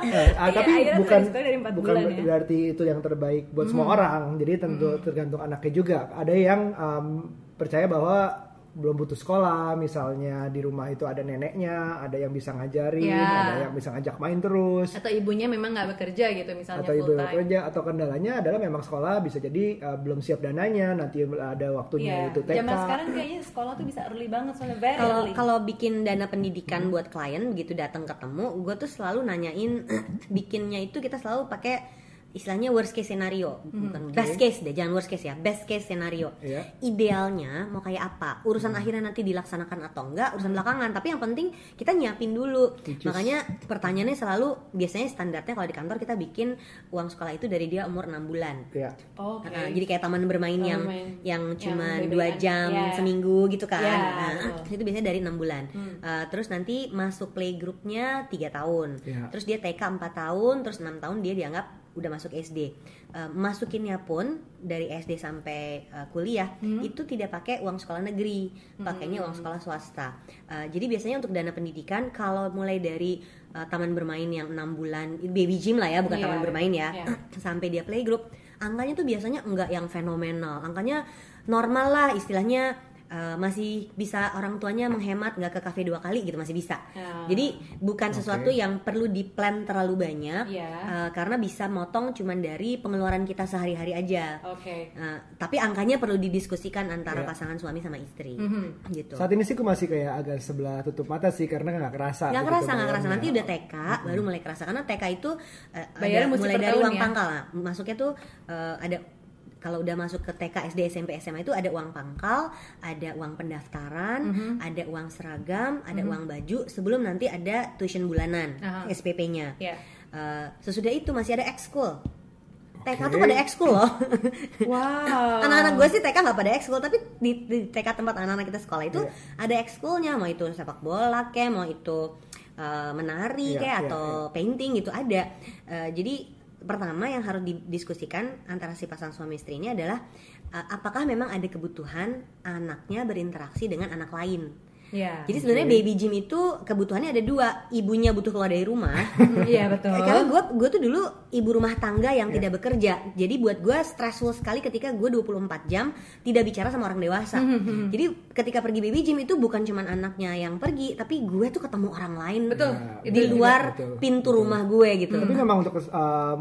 Eh, ah, Iya, tapi Aira bukan dari bukan bulan ya. berarti itu yang terbaik buat semua orang jadi tentu tergantung anaknya juga ada yang um, percaya bahwa belum butuh sekolah misalnya di rumah itu ada neneknya ada yang bisa ngajarin Ya. ada yang bisa ngajak main terus Atau ibunya memang nggak bekerja gitu misalnya atau ibu full yang time. kerja atau kendalanya adalah memang sekolah bisa jadi uh, belum siap dananya nanti ada waktunya Iya. itu TK Zaman sekarang kayaknya sekolah tuh bisa early banget soalnya very Kalau early. kalau bikin dana pendidikan buat klien begitu datang ketemu, gue tuh selalu nanyain bikinnya itu kita selalu pakai istilahnya worst case scenario, bukan best case deh, jangan worst case ya, best case scenario. Iya. Idealnya mau kayak apa? Urusan akhirnya nanti dilaksanakan atau enggak, urusan belakangan. Tapi yang penting kita nyiapin dulu. Makanya pertanyaannya selalu biasanya standarnya kalau di kantor kita bikin uang sekolah itu dari dia umur 6 bulan. ya Oke. Nah, jadi kayak taman bermain Taman yang bermain. yang cuma dua jam Ya. seminggu gitu kan. Ya, Nah, itu biasanya dari enam bulan. Uh, terus nanti masuk playgroupnya tiga tahun. Ya. Terus dia TK 4 tahun, terus enam tahun dia dianggap udah masuk SD. Uh, masukinnya pun dari SD sampai uh, kuliah itu tidak pakai uang sekolah negeri, pakainya uang sekolah swasta. Uh, jadi biasanya untuk dana pendidikan kalau mulai dari uh, taman bermain yang enam bulan baby gym lah ya, bukan Iya, taman bermain ya, iya. sampai dia playgroup, angkanya tuh biasanya enggak yang fenomenal, angkanya normal lah istilahnya. Uh, masih bisa orang tuanya menghemat nggak ke kafe dua kali gitu masih bisa. Ya. Jadi bukan sesuatu Oke. yang perlu di plan terlalu banyak Iya. uh, karena bisa motong cuman dari pengeluaran kita sehari-hari aja. Oke. Uh, tapi angkanya perlu didiskusikan antara Iya. pasangan suami sama istri, Mhm. gitu. saat ini sih aku masih kayak agak sebelah tutup mata sih karena nggak kerasa Nggak gitu kerasa, nggak kerasa. Nanti udah TK, baru mulai kerasa karena TK itu uh, ada mulai dari uang ya? pangkal. Nah, masuknya tuh uh, ada kalau udah masuk ke TK, SD, SMP, SMA itu ada uang pangkal, ada uang pendaftaran, Mhm. ada uang seragam, ada uang baju. Sebelum nanti ada tuition bulanan, Aha. SPP-nya. Ya. Uh, sesudah itu masih ada ekskul. TK tuh Oke. pada ekskul loh. Wow. Anak-anak gue sih TK nggak pada ekskul, tapi di, di TK tempat anak-anak kita sekolah itu Iya. ada ekskulnya, mau itu sepak bola kayak mau itu uh, menari Iya, kayak iya, atau painting gitu ada. Uh, jadi pertama yang harus didiskusikan antara si pasangan suami istri ini adalah uh, apakah memang ada kebutuhan anaknya berinteraksi dengan anak lain. Iya. Jadi sebenarnya baby gym itu kebutuhannya ada dua, ibunya butuh keluar dari rumah. Iya betul. Eh, Karena gue gue tuh dulu ibu rumah tangga yang Iya. tidak bekerja. Jadi buat gue stressful sekali ketika gue 24 jam tidak bicara sama orang dewasa. Jadi ketika pergi baby gym itu bukan cuman anaknya yang pergi, tapi gue tuh ketemu orang lain Betul. Ya, di itu luar juga, betul, pintu betul. rumah gue gitu. Tapi memang untuk um,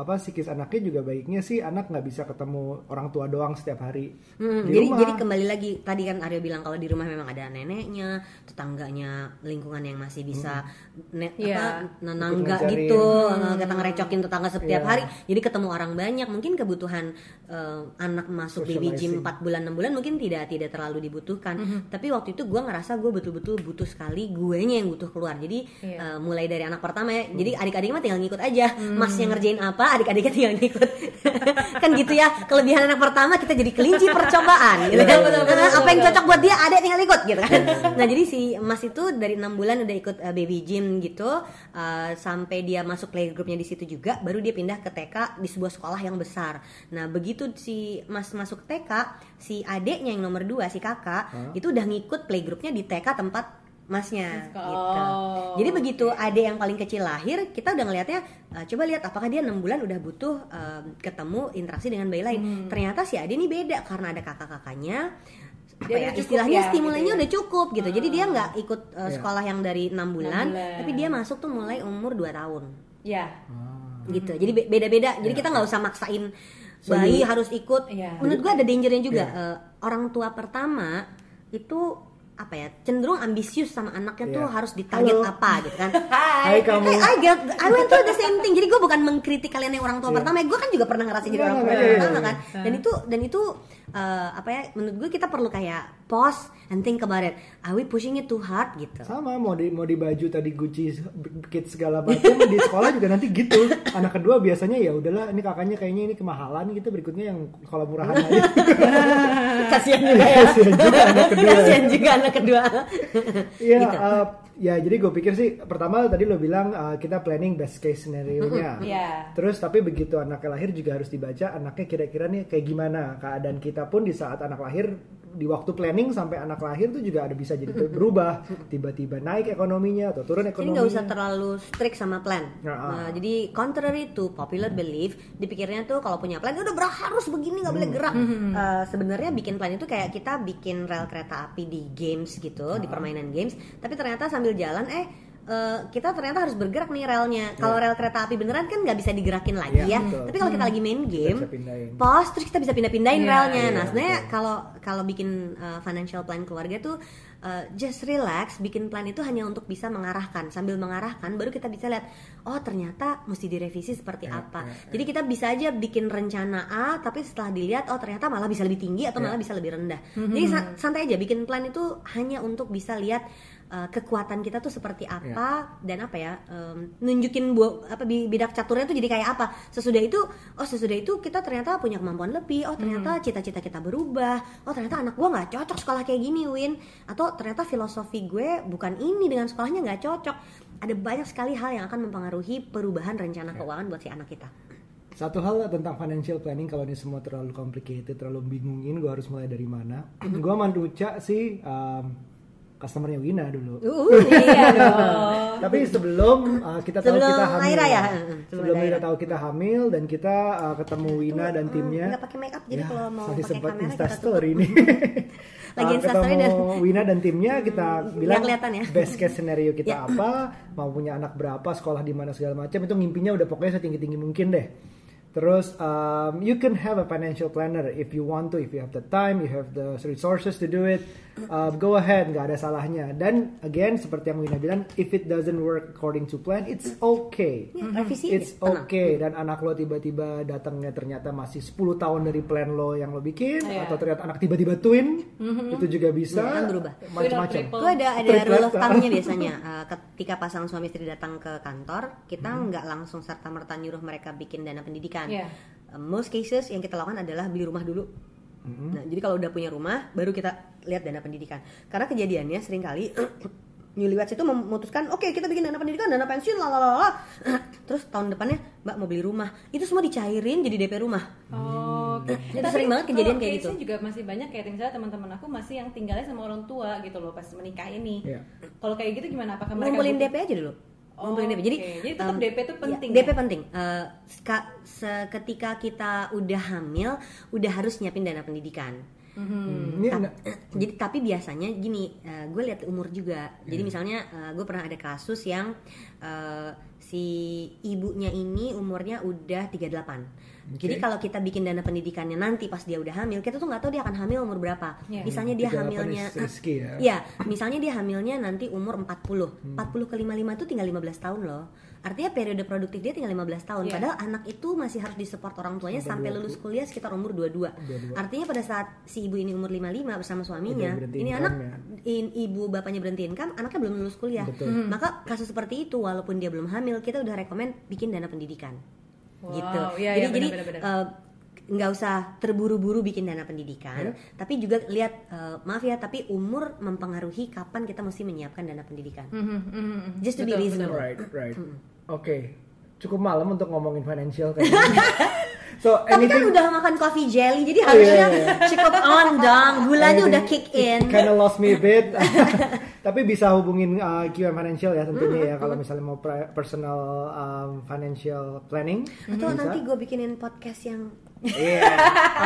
apa psikis anaknya juga baiknya sih anak nggak bisa ketemu orang tua doang setiap hari. Hmm, Di jadi rumah. jadi kembali lagi tadi kan Aryo bilang kalau di rumah memang ada neneknya, tetangganya, lingkungan yang masih bisa ne- Iya. apa nenangga gitu, eh, kita ngerecokin tetangga setiap Iya. hari. Jadi ketemu orang banyak, mungkin kebutuhan eh, anak masuk baby gym Socializing. 4 bulan 6 bulan mungkin tidak tidak terlalu dibutuhkan. Tapi waktu itu gue ngerasa gue betul-betul butuh sekali guenya yang butuh keluar. Jadi Iya. eh, mulai dari anak pertama ya. Jadi adik-adik mah tinggal ngikut aja. Mas yang ngerjain apa, adik-adiknya tinggal ngikut. kan gitu ya. Kelebihan anak pertama kita jadi kelinci percobaan gitu kan. Betul, betul, Eh, betul, apa yang cocok buat dia, adek tinggal ikut gitu kan. nah, jadi si Mas itu dari enam bulan udah ikut eh, baby gym gitu eh, sampai dia masuk playgroupnya di situ juga baru dia pindah ke TK di sebuah sekolah yang besar. Nah, begitu si Mas masuk TK, si adeknya yang nomor dua si kakak itu udah ngikut playgroupnya di TK tempat masnya Oh. gitu. Jadi begitu adek yang paling kecil lahir, kita udah ngelihatnya eh, coba lihat apakah dia enam bulan udah butuh eh, ketemu interaksi dengan bayi lain. Hmm. Ternyata si adek ini beda karena ada kakak-kakaknya. Apa Dia ya, istilahnya ya, stimulannya gitu ya. udah cukup gitu. Jadi dia nggak ikut eh, Iya. sekolah yang dari enam bulan, bulan. tapi dia masuk tuh mulai umur 2 tahun Iya. Ah. gitu. Jadi be- beda-beda. Jadi kita nggak usah maksain So, bayi harus ikut. Iya. Menurut gua ada dangernya juga. Iya. Eh, orang tua pertama itu apa ya cenderung ambisius sama anaknya tuh Iya. harus ditarget Halo. apa gitu kan Hai kamu. Eh, I get, I went through the same thing. Jadi gue bukan mengkritik kalian yang orang tua Iya. pertama. Gue kan juga pernah ngerasain jadi Iya, orang tua iya, iya, pertama iya. kan. Dan itu dan itu eh, apa ya? Menurut gue kita perlu kayak pause and think about it. Are we pushing it too hard gitu? Sama mau di mau di baju tadi Gucci kids segala macam di sekolah juga nanti gitu. Anak kedua biasanya ya udahlah ini kakaknya kayaknya ini kemahalan gitu berikutnya yang kalau murahan aja. Kasihan juga ya. Kasihan juga anak kedua. Kasihan juga anak kedua. Iya, Gitu. uh, ya jadi gue pikir sih pertama tadi lo bilang uh, kita planning best case scenario-nya. Iya. Terus tapi begitu anaknya lahir juga harus dibaca anaknya kira-kira nih kayak gimana keadaan kita pun di saat anak lahir di waktu planning sampai anak lahir tuh juga ada bisa jadi berubah tiba-tiba naik ekonominya atau turun Jadi ekonominya. nggak usah terlalu strict sama plan. Nah, ah. jadi contrary to popular belief, dipikirnya tuh kalau punya plan udah ber- harus begini nggak Hmm. boleh gerak. Eh, Sebenarnya bikin plan itu kayak kita bikin rel kereta api di games gitu, di Ah. permainan games. Tapi ternyata sambil jalan eh eh, kita ternyata harus bergerak nih relnya. Kalau rel kereta api beneran kan nggak bisa digerakin lagi Iya, ya. betul. Tapi kalau kita lagi main game, pause terus kita bisa pindah-pindahin Iya, relnya. iya, nah, sebenarnya kalau kalau bikin uh, financial plan keluarga tuh uh, just relax, bikin plan itu hanya untuk bisa mengarahkan. Sambil mengarahkan baru kita bisa lihat, oh ternyata mesti direvisi seperti Ya, apa. ya, ya. Jadi kita bisa aja bikin rencana A, tapi setelah dilihat, oh ternyata malah bisa lebih tinggi atau Ya. malah bisa lebih rendah. Jadi sa- santai aja, bikin plan itu hanya untuk bisa lihat uh, kekuatan kita tuh seperti apa dan apa ya um, nunjukin bu apa bi- bidak caturnya tuh jadi kayak apa. Sesudah itu oh sesudah itu kita ternyata punya kemampuan lebih oh ternyata cita-cita kita berubah oh ternyata anak gua nggak cocok sekolah kayak gini Win. Atau ternyata filosofi gue bukan ini dengan sekolahnya nggak cocok. Ada banyak sekali hal yang akan mempengaruhi perubahan rencana keuangan buat si anak kita. Satu hal tentang financial planning kalau ini semua terlalu complicated, terlalu bingungin, gue harus mulai dari mana? gue manuca sih um, customernya Wina dulu. uh, Iya dong. Tapi sebelum uh, kita tahu Sebelum kita hamil, ya? Heeh, sebelum sebelum kita tahu kita hamil dan kita uh, ketemu Wina dan timnya. nggak pakai make up jadi Ya, kalau mau pakai sempat kamera Insta story nih. Lagi Uh, Insta story dan- Wina dan timnya kita bilang kelihatan ya. best case scenario kita Ya. apa, mau punya anak berapa, sekolah di mana segala macam itu ngimpinya udah pokoknya setinggi tinggi mungkin deh. Terus um, you can have a financial planner if you want to, if you have the time, you have the resources to do it, uh, go ahead, nggak ada salahnya. Dan again seperti yang Wina bilang, if it doesn't work according to plan, it's okay. Ya, revisi It's okay dan anak lo tiba-tiba datangnya ternyata masih 10 tahun dari plan lo yang lo bikin Iya. atau ternyata anak tiba-ba twin itu juga bisa Iya, kan berubah. macam-macam. Gue ada ada rule of thumb-nya biasanya. Uh, ketika pasangan suami istri datang ke kantor, kita nggak langsung serta merta nyuruh mereka bikin dana pendidikan. Iya. Uh, most cases yang kita lakukan adalah beli rumah dulu. Nah, jadi kalau udah punya rumah, baru kita lihat dana pendidikan. Karena kejadiannya sering kali newlyweds itu memutuskan oke kita bikin dana pendidikan dana pensiun lalala terus tahun depannya mbak mau beli rumah itu semua dicairin jadi DP rumah Oh, oke. Itu sering banget kejadian kayak gitu. juga masih banyak kayak misalnya teman-teman aku masih yang tinggalnya sama orang tua gitu loh pas menikah ini. Iya. Kalau kayak gitu gimana? Apakah mereka ngumpulin DP aja dulu Oh, ngumpulin DP jadi oke. Jadi tetap em, DP itu penting ya, DP ya? penting Eh, seka- seketika kita udah hamil udah harus nyiapin dana pendidikan Hmm, ada- jadi tapi biasanya gini, gue lihat umur juga. Jadi misalnya gue pernah ada kasus yang eh, si ibunya ini umurnya udah 38. Jadi kalau kita bikin dana pendidikannya nanti pas dia udah hamil, kita tuh nggak tahu dia akan hamil umur berapa. Iya. Misalnya dia 38 hamilnya ya. Iya, misalnya dia hamilnya nanti umur 40. Hmm. 40 ke 55 itu tinggal 15 tahun loh. Artinya periode produktif dia tinggal 15 tahun. Iya. Padahal anak itu masih harus disupport orang tuanya sampai lulus kuliah sekitar umur 22. 22. Artinya pada saat si ibu ini umur 55 bersama suaminya, ini anak ya. in- ibu bapaknya berhenti income, anaknya belum lulus kuliah. Betul. Maka kasus seperti itu walaupun dia belum hamil, kita udah rekomend bikin dana pendidikan. Wow, gitu. iya, jadi iya, jadi benar-benar. eh, nggak usah terburu-buru bikin dana pendidikan, tapi juga lihat eh, maaf ya, tapi umur mempengaruhi kapan kita mesti menyiapkan dana pendidikan. Mhm, mhm, mhm. Just to be Betul, reasonable. Right, right. Oke. Cukup malam untuk ngomongin financial so, Tapi kan udah makan coffee jelly, jadi Oh, harusnya iya, iya. cukup on dong. Gulanya udah kick in. Kind of lost me a bit. Tapi bisa hubungin uh, QM Financial ya tentunya ya kalau misalnya mau personal um, financial planning. Atau bisa. nanti gue bikinin podcast yang Iya.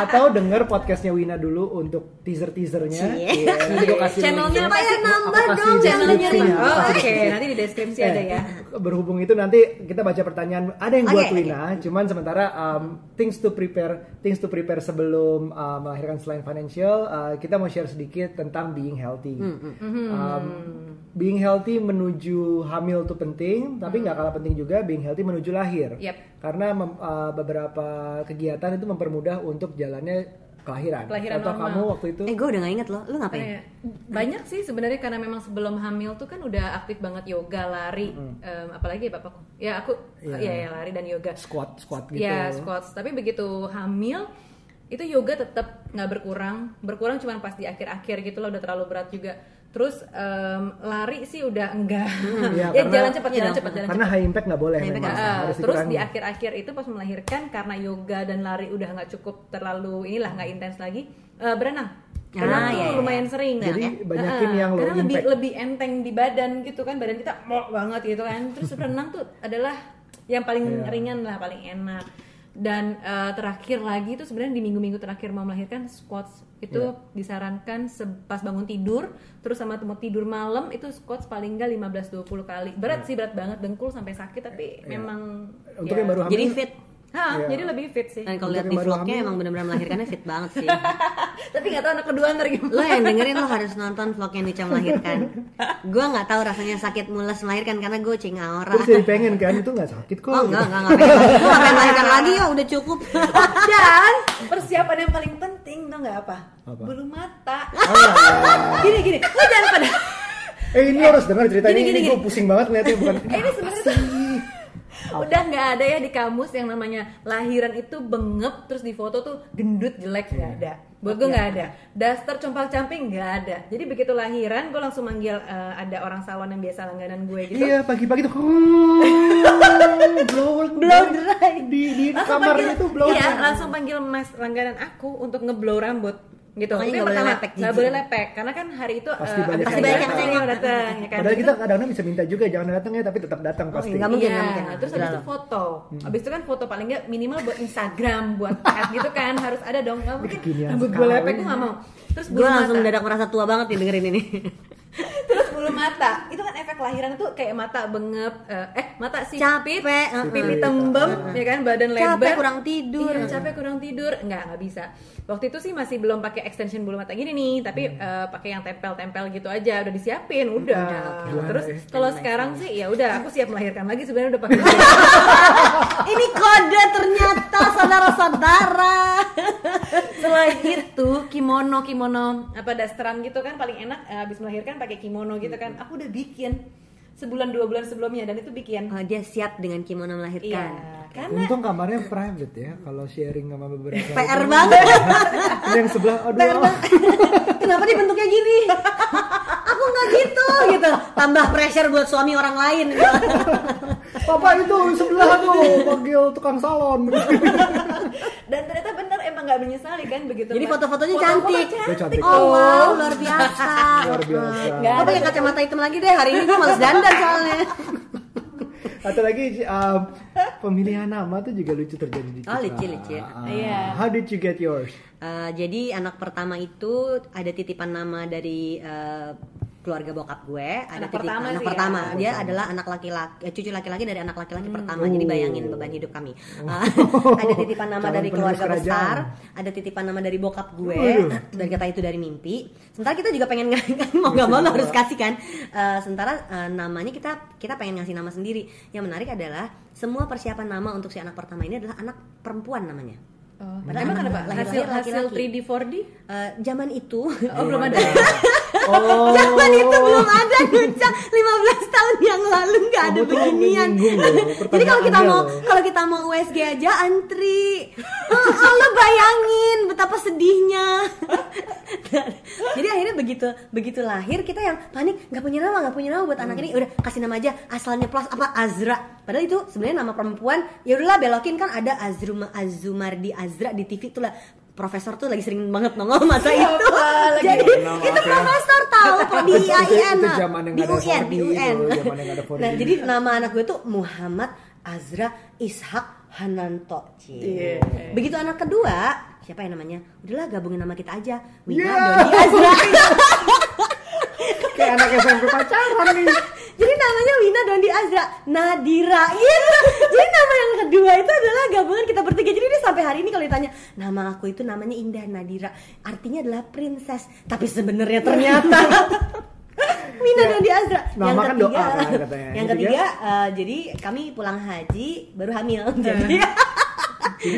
Atau denger podcastnya Wina dulu untuk teaser-teasernya. Cie. Iya, nanti gue kasih Channelnya apa ya? Nambah dong channelnya. Oh, oke. Nanti di deskripsi Eh, ada ya. Berhubung itu nanti kita baca pertanyaan ada yang buat Oke, Wina, cuman sementara um, things to prepare things to prepare sebelum uh, melahirkan selain financial, uh, kita mau share sedikit tentang being healthy. Um, being healthy menuju hamil itu penting, tapi nggak kalah penting juga being healthy menuju lahir. Yep. Karena mem- uh, beberapa kegiatan itu mempermudah untuk jalannya kelahiran. Kelahiran Atau normal. kamu waktu itu Eh gue udah gak inget loh, lu ngapain? Kayak banyak sih sebenarnya karena memang sebelum hamil tuh kan udah aktif banget yoga, lari, em, apalagi ya bapakku. Ya aku, Iya. ya, ya lari dan yoga. squat squat gitu. Ya squats. Tapi begitu hamil itu yoga tetap nggak berkurang, berkurang cuma pas di akhir-akhir gitu loh udah terlalu berat juga. Terus em, lari sih udah enggak. Iya, ya karena- jalan cepat, iya jalan cepat, jalan Karena high impact nggak boleh High impact memang. Ah, harus terus dikurangi. di akhir-akhir itu pas melahirkan karena yoga dan lari udah nggak cukup terlalu inilah nggak intens lagi eh, berenang. Ah, Berenang tuh iya, iya. lumayan sering. Jadi Ah, banyakin yang low karena lebih impact. lebih enteng di badan gitu kan badan kita mok banget gitu kan. Terus berenang tuh adalah yang paling Iya. ringan lah paling enak. Dan eh, terakhir lagi itu sebenarnya di minggu-minggu terakhir mau melahirkan squats itu Iya. disarankan pas bangun tidur terus sama mau tidur malam itu squats paling enggak 15-20 kali berat sih berat banget dengkul sampai sakit tapi memang Iya. Untuk ya, yang baru hamil. Jadi fit. Ha, Iya. jadi lebih fit sih Dan kalau lihat di vlognya hamil. emang benar-benar melahirkannya fit banget sih. tapi nggak tahu anak kedua ntar gimana lo yang dengerin lo harus nonton vlognya Nica melahirkan. Gue nggak tahu rasanya sakit mules melahirkan karena gue cing aura. Terus jadi pengen kan itu nggak sakit kok. Oh enggak enggak enggak pengen. Gue nggak pengen melahirkan lagi ya udah cukup. dan persiapan yang paling penting tau nggak apa? Apa? bulu mata Oh, iya. gini gini lo jangan pada Eh ini harus dengar ceritanya Gini, ini, gini, gue pusing banget ngeliatnya bukan. ini sebenarnya tuh udah nggak ada ya di kamus yang namanya lahiran itu bengep terus di foto tuh gendut jelek nggak ada buat gue nggak ada. Daster compang camping nggak ada. Jadi begitu lahiran gue langsung manggil eh, ada orang salon yang biasa langganan gue gitu. Iya pagi-pagi tuh blow Blow dry. di di langsung kamarnya panggil, tuh blow iya dry. langsung panggil mas langganan aku untuk ngeblow rambut gitu Makanya Itu nggak yang pertama, lepek, nggak jijik. boleh lepek karena kan hari itu Pasti eh, banyak abis yang hari datang. orang datang ya kan Padahal kita kadang-kadang bisa minta juga jangan datang ya tapi tetap datang Oh, pasti. nggak mungkin, Iya, mungkin. terus habis itu foto. Habis itu kan foto paling nggak minimal buat Instagram, buat tag gitu kan harus ada dong. Nggak mungkin rambut gue lepek gue nggak mau. Terus Gue langsung mata. mendadak merasa tua banget nih dengerin ini. Terus bulu mata. Kan efek lahiran itu kayak mata bengep, eh, eh mata sipit, Capek, pipi tembem, ya kan badan lebar. Capek kurang tidur. Iya, capek kurang tidur. Nggak, nggak bisa. Waktu itu sih masih belum pakai extension bulu mata gini nih, tapi eh, pakai yang tempel-tempel gitu aja, udah disiapin, udah. oke. Terus Nice. kalau sekarang sih ya udah, aku siap melahirkan lagi sebenarnya udah pakai. ini kode ternyata saudara-saudara. Selain itu kimono kimono apa dasteran gitu kan paling enak eh, habis melahirkan pakai kimono gitu kan. Aku udah bikin sebulan dua bulan sebelumnya dan itu bikin Oh, dia siap dengan kimono iya melahirkan. karena Untung kamarnya private ya kalau sharing sama beberapa. PR banget. Ini yang sebelah, aduh. PR. Kenapa dia bentuknya gini? Aku nggak gitu gitu. Tambah pressure buat suami orang lain. Papa itu sebelah tuh panggil tukang salon. dan ternyata bener emang nggak menyesali kan begitu Jadi foto-fotonya Foto-foto cantik. Cantik. Oh wow, luar biasa. Luar biasa. Gue pakai kacamata hitam lagi deh. Hari ini gue males dandan soalnya. Atau lagi um, pemilihan nama tuh juga lucu terjadi di kita. Oh, lucu, lucu. Ah, Iya. How did you get yours? Eh, jadi anak pertama itu ada titipan nama dari eh, keluarga bokap gue. Ada Anak titip- pertama anak sih ya. pertama. Anak Dia pertama. adalah anak laki-laki, eh, cucu laki-laki dari anak laki-laki pertama. Oh. Jadi bayangin beban hidup kami. Eh, ada titipan nama Calon dari keluarga kerajaan. besar, ada titipan nama dari bokap gue. Waduh. Dan kata itu dari mimpi. Sementara kita juga pengen kan mau nggak mau harus kasih kan. Eh, sementara eh, namanya kita kita pengen ngasih nama sendiri. Yang menarik adalah semua persiapan nama untuk si anak pertama ini adalah anak perempuan namanya. Oh, Padahal emang kenapa hasil hasil laki-laki. 3D 4D Eh, zaman itu oh belum ada Oh. Zaman itu belum ada Nuca 15 tahun yang lalu nggak ada Kamu tuh beginian. Jadi kalau kita mau kalau kita mau USG aja antri. Oh, oh, lo bayangin betapa sedihnya. Jadi akhirnya begitu begitu lahir kita yang panik nggak punya nama nggak punya nama buat anak ini udah kasih nama aja asalnya plus apa Azra. Padahal itu sebenarnya nama perempuan. Ya udahlah belokin kan ada Azruma Azumardi Azra di TV tuh lah. Profesor tuh lagi sering banget nongol masa itu. lagi? Jadi Maaf itu ya. profesor tahu kok di IAIN itu nah. zaman yang di UN 4D di UN. zaman yang nggak ada 4D. Nah, jadi nama anak gue tuh Muhammad Azra Ishak Hananto. Cie. Iya. Begitu anak kedua, siapa yang namanya? Udahlah gabungin nama kita aja. Wina Yeah. Dodi Azra. Kayak anak SMP pacaran nih. Jadi namanya Wina Dondi Azra Nadira gitu. Jadi nama yang kedua itu adalah gabungan kita bertiga. Jadi dia sampai hari ini kalau ditanya nama aku itu namanya Indah Nadira, artinya adalah princess. Tapi sebenarnya ternyata Wina Ya, Dondi Azra. nama kan doa kan katanya. yang Yang ketiga, eh, jadi kami pulang haji baru hamil. Jadi Jadi?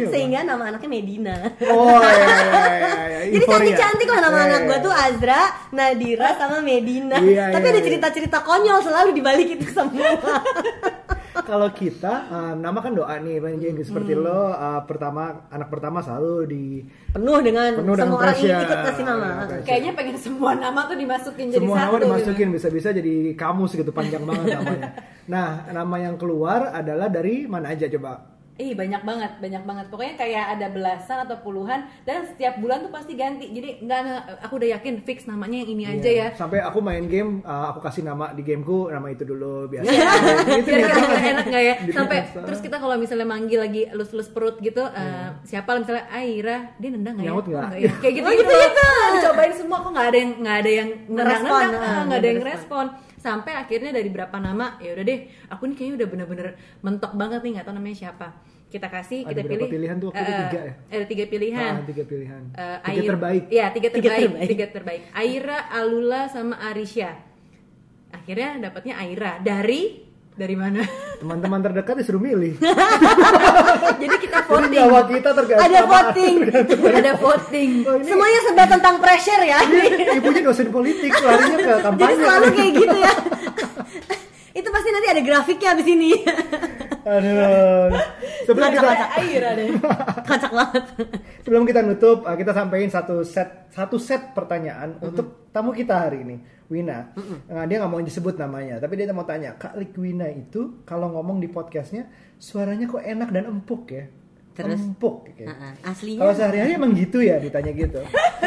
sehingga nama anaknya Medina. Oh iya iya iya. iya. Jadi Euforia. cantik-cantik lah nama Iya, anak iya, gue iya. tuh Azra, Nadira, sama Medina. Iya, Tapi iya, ada iya. cerita-cerita konyol selalu di balik itu semua. Kalau kita uh, nama kan doa nih, Bang Jeng. seperti Hmm. lo uh, pertama anak pertama selalu di penuh dengan Penuh dengan semua orang pressure. ikut kasih nama. Pressure. kayaknya pengen semua nama tuh dimasukin jadi semua satu nama gitu. dimasukin bisa-bisa jadi kamus gitu panjang banget namanya. Nah, nama yang keluar adalah dari mana aja coba? Ih banyak banget, banyak banget. Pokoknya kayak ada belasan atau puluhan dan setiap bulan tuh pasti ganti. Jadi enggak, enggak, aku udah yakin fix namanya yang ini aja Iya. ya. Sampai aku main game, uh, aku kasih nama di gameku nama itu dulu biasa. Iya. itu Biar nih, kita kan? enak nggak ya? Sampai biasa. terus kita kalau misalnya manggil lagi elus-elus perut gitu, eh, siapa lah misalnya Aira, dia nendang nggak ya? Nyaut nggak? ya? Kayak gitu Oh, gitu. gitu-gitu. Dicobain semua kok nggak ada yang nggak ada yang Ngerespon, nendang, ah, nggak ada yang respon. Sampai akhirnya dari berapa nama, ya udah deh, aku nih kayaknya udah bener-bener mentok banget nih nggak tahu namanya siapa. Kita kasih, Ada kita pilih. pilihan tuh? Waktu itu eh, tiga ya? Ada tiga pilihan. Ah, tiga pilihan. Eh, tiga Ayu- terbaik. Iya, tiga Tiga terbaik. terbaik. Tiga terbaik. Aira, Alula, sama Arisha. Akhirnya dapatnya Aira dari dari mana? Teman-teman terdekat disuruh milih. Jadi kita Jadi voting. nyawa kita tergantung Ada voting. Ada voting. Oh, ini Semuanya serba tentang pressure ya. ibunya dosen politik, larinya ke Jadi kampanye. selalu kayak gitu ya. Itu pasti nanti ada grafiknya abis ini. Aduh. Sebelum kita Ada Aira deh. Kocak banget. sebelum kita nutup, kita sampaikan satu set satu set pertanyaan untuk tamu kita hari ini, Wina. Nah, dia nggak mau disebut namanya, tapi dia mau tanya, Kak Likwina itu kalau ngomong di podcastnya suaranya kok enak dan empuk ya? Terus? Empuk. Kayak. Heeh, Aslinya. Kalau sehari-hari emang gitu ya ditanya gitu.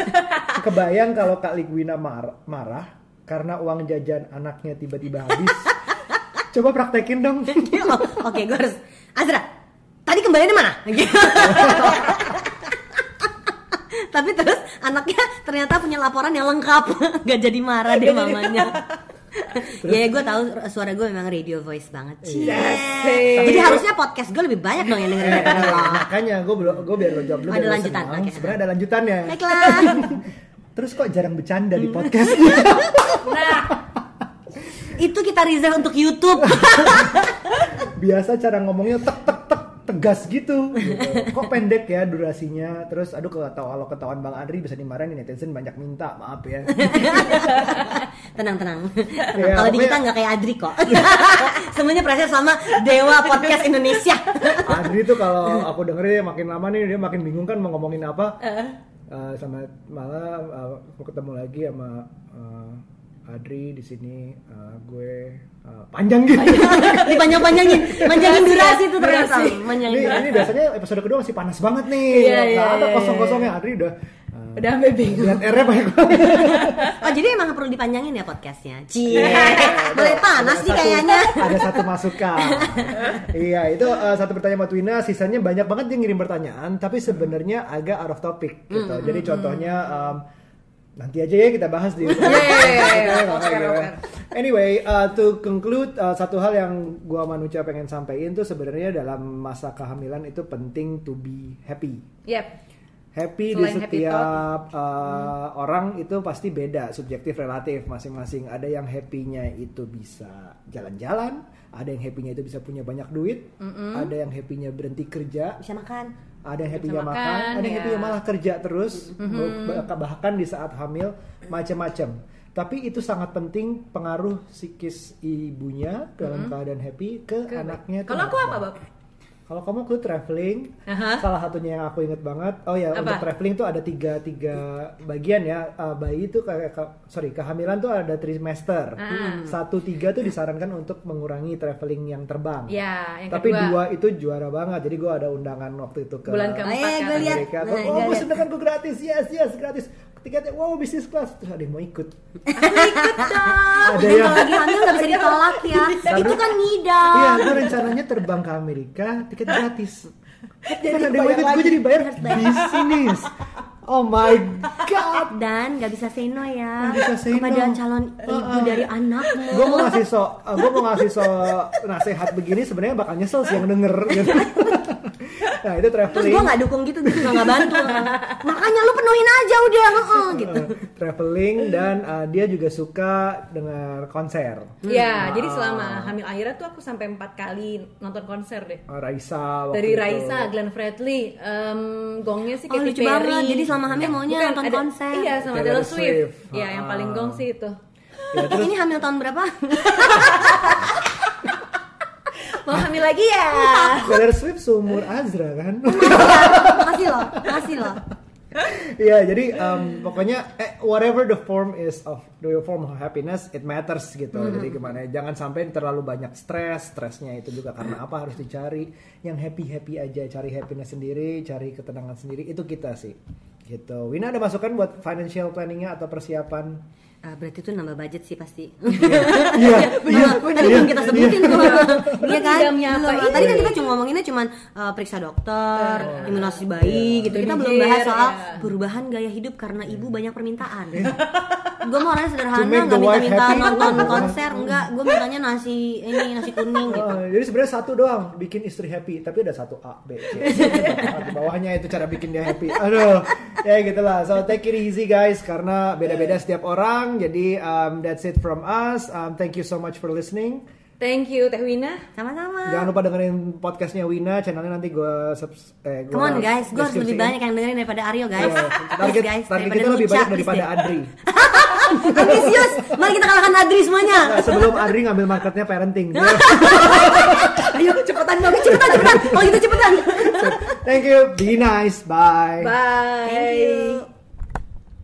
Kebayang kalau Kak Ligwina mar- marah karena uang jajan anaknya tiba-tiba habis. Coba praktekin dong. Oke, gue harus Azra. Tadi kembaliannya mana? Tapi terus anaknya ternyata punya laporan yang lengkap, gak jadi marah deh mamanya. ya, gue tahu suara gue memang radio voice banget. Cie. Yes. Jadi harusnya podcast gue lebih banyak dong yang dengerin daripada lo. Makanya gue belum gue biar lo jawab dulu. Ada lanjutan, oke. Sebenarnya ada lanjutannya. Baiklah. Terus kok jarang bercanda Hmm. di podcast? Nah, Itu kita reserve untuk YouTube. Biasa cara ngomongnya tek tek tek tegas gitu, gitu. kok pendek ya durasinya terus aduh kalau kalau ketahuan bang Adri bisa dimarahin netizen banyak minta maaf ya tenang tenang. Iya, Kalau di kita nggak kayak Adri kok. Semuanya proses sama Dewa Podcast Indonesia. Adri tuh kalau aku dengerin makin lama nih dia makin bingung kan mau ngomongin apa Eh, sama malah eh, aku ketemu lagi sama eh, Adri di sini eh, gue eh, panjang gitu. Dipanjang-panjangin, manjangin durasi tuh ternyata. Durasi. Manjangin ini, ini biasanya episode kedua masih panas banget nih. Iya, iya, nggak ada iya, kosong-kosongnya. Adri udah eh, Udah sampai bingung. lihat R-nya banyak banget. Oh jadi emang perlu dipanjangin ya podcastnya? Cie, mulai panas Satu- kayaknya. ada satu masukan. Iya itu eh, satu pertanyaan buat Wina. Sisanya banyak banget dia ngirim pertanyaan tapi sebenarnya agak out of topic gitu. Jadi contohnya em, nanti aja ya kita bahas di Iya, iya, iya, anyway uh, to conclude uh, satu hal yang gua manusia pengen sampaikan tuh sebenarnya dalam masa kehamilan itu penting to be happy. Yep. happy di Selain happy setiap uh, orang itu pasti beda subjektif relatif masing-masing. Ada yang happynya itu bisa jalan-jalan ada yang happynya itu bisa punya banyak duit ada yang happynya berhenti kerja. Bisa makan. Ada yang happynya makan, makan, ada yang ya. happynya malah kerja terus bah- bahkan di saat hamil macam-macam tapi itu sangat penting pengaruh psikis ibunya dalam keadaan happy ke, Ke- anaknya Kalau aku apa? apa, Bob? Kalau kamu ke traveling, Aha. salah satunya yang aku inget banget, oh ya Apa? untuk traveling tuh ada tiga tiga bagian ya. Uh, bayi itu kayak ke- sorry kehamilan tuh ada trimester. Ah. Satu tiga tuh disarankan untuk mengurangi traveling yang terbang. Ya, yang Tapi kedua. dua itu juara banget. Jadi gua ada undangan waktu itu ke Bulan keempat Oh, iya, kan. gue. Amerika. Nah, oh, gua gue sedangkan gue gratis, yes yes gratis. Tiketnya wow bisnis class terus ada yang mau ikut. ada Dan yang kalau lagi hamil nggak bisa ditolak ya. Itu kan ngidam. Iya, gue rencananya terbang ke Amerika, tiket gratis. Jadi ada yang mau ikut, gue jadi bayar bisnis. Oh my god. Dan nggak bisa say no ya Nggak bisa say kepada no. calon ibu Uh-uh. dari anakmu. Gue mau ngasih so, gue mau ngasih so nasihat begini sebenarnya bakal nyesel sih yang denger. Gitu. Nah itu Terus traveling. gue nggak dukung gitu, gue nggak bantu. Makanya lu penuhin aja udah, heeh, gitu. Uh, traveling dan uh, dia juga suka dengar konser. Ya, jadi selama hamil Aira tuh aku sampai empat kali nonton konser deh. Uh, Raisa waktu Dari itu. Raisa, Glenn Fredly, em, gongnya sih Oh, Katy lucu Perry. banget. Jadi selama hamil maunya Bukan, nonton ada- konser. Iya, sama Taylor Taylor Swift. Swift. Iya, yang paling Ah. gong sih itu. Ya, terus Ini hamil tahun berapa? Mau hamil lagi ya? Taylor Swift seumur Azra kan. Makasih loh, makasih loh. Iya, jadi um, pokoknya eh, whatever the form is of the form of happiness, it matters gitu. Jadi gimana? Jangan sampai terlalu banyak stres. Stresnya itu juga karena apa harus dicari yang happy happy aja. Cari happiness sendiri, cari ketenangan sendiri. Itu kita sih. Gitu. Wina ada masukan buat financial planningnya atau persiapan? Ah, berarti itu nambah budget sih pasti. Iya, iya, Tadi belum kita sebutin tuh. Iya kan? Belum. Tadi kan Iya. kita cuma ngomonginnya cuman uh, periksa dokter, imunisasi bayi gitu. Kita belum bahas soal ya. perubahan gaya hidup karena ibu banyak permintaan. Gue mau orangnya sederhana, nggak minta-minta nonton konser, enggak. Gue mintanya nasi ini nasi kuning gitu. Oh, jadi sebenarnya satu doang bikin istri happy, tapi ada satu A, B, C. Di bawahnya itu cara bikin dia happy. Aduh, ya gitulah. So take it easy guys, karena beda-beda setiap orang. Jadi um, that's it from us. Um, thank you so much for listening. Thank you Teh Wina. Sama-sama. Jangan lupa dengerin podcastnya Wina, channelnya nanti gue subs. Eh, gua Come on guys, gue harus lebih banyak yang dengerin daripada Aryo guys. Iya, Please, target guys, target daripada kita lebih banyak daripada. Adri. Ambisius, mari kita kalahkan Adri semuanya. Nah, sebelum Adri ngambil marketnya parenting. Ayo cepetan banget, cepetan, cepetan. Kalau gitu cepetan. Thank you, be nice, bye. Bye. Thank you.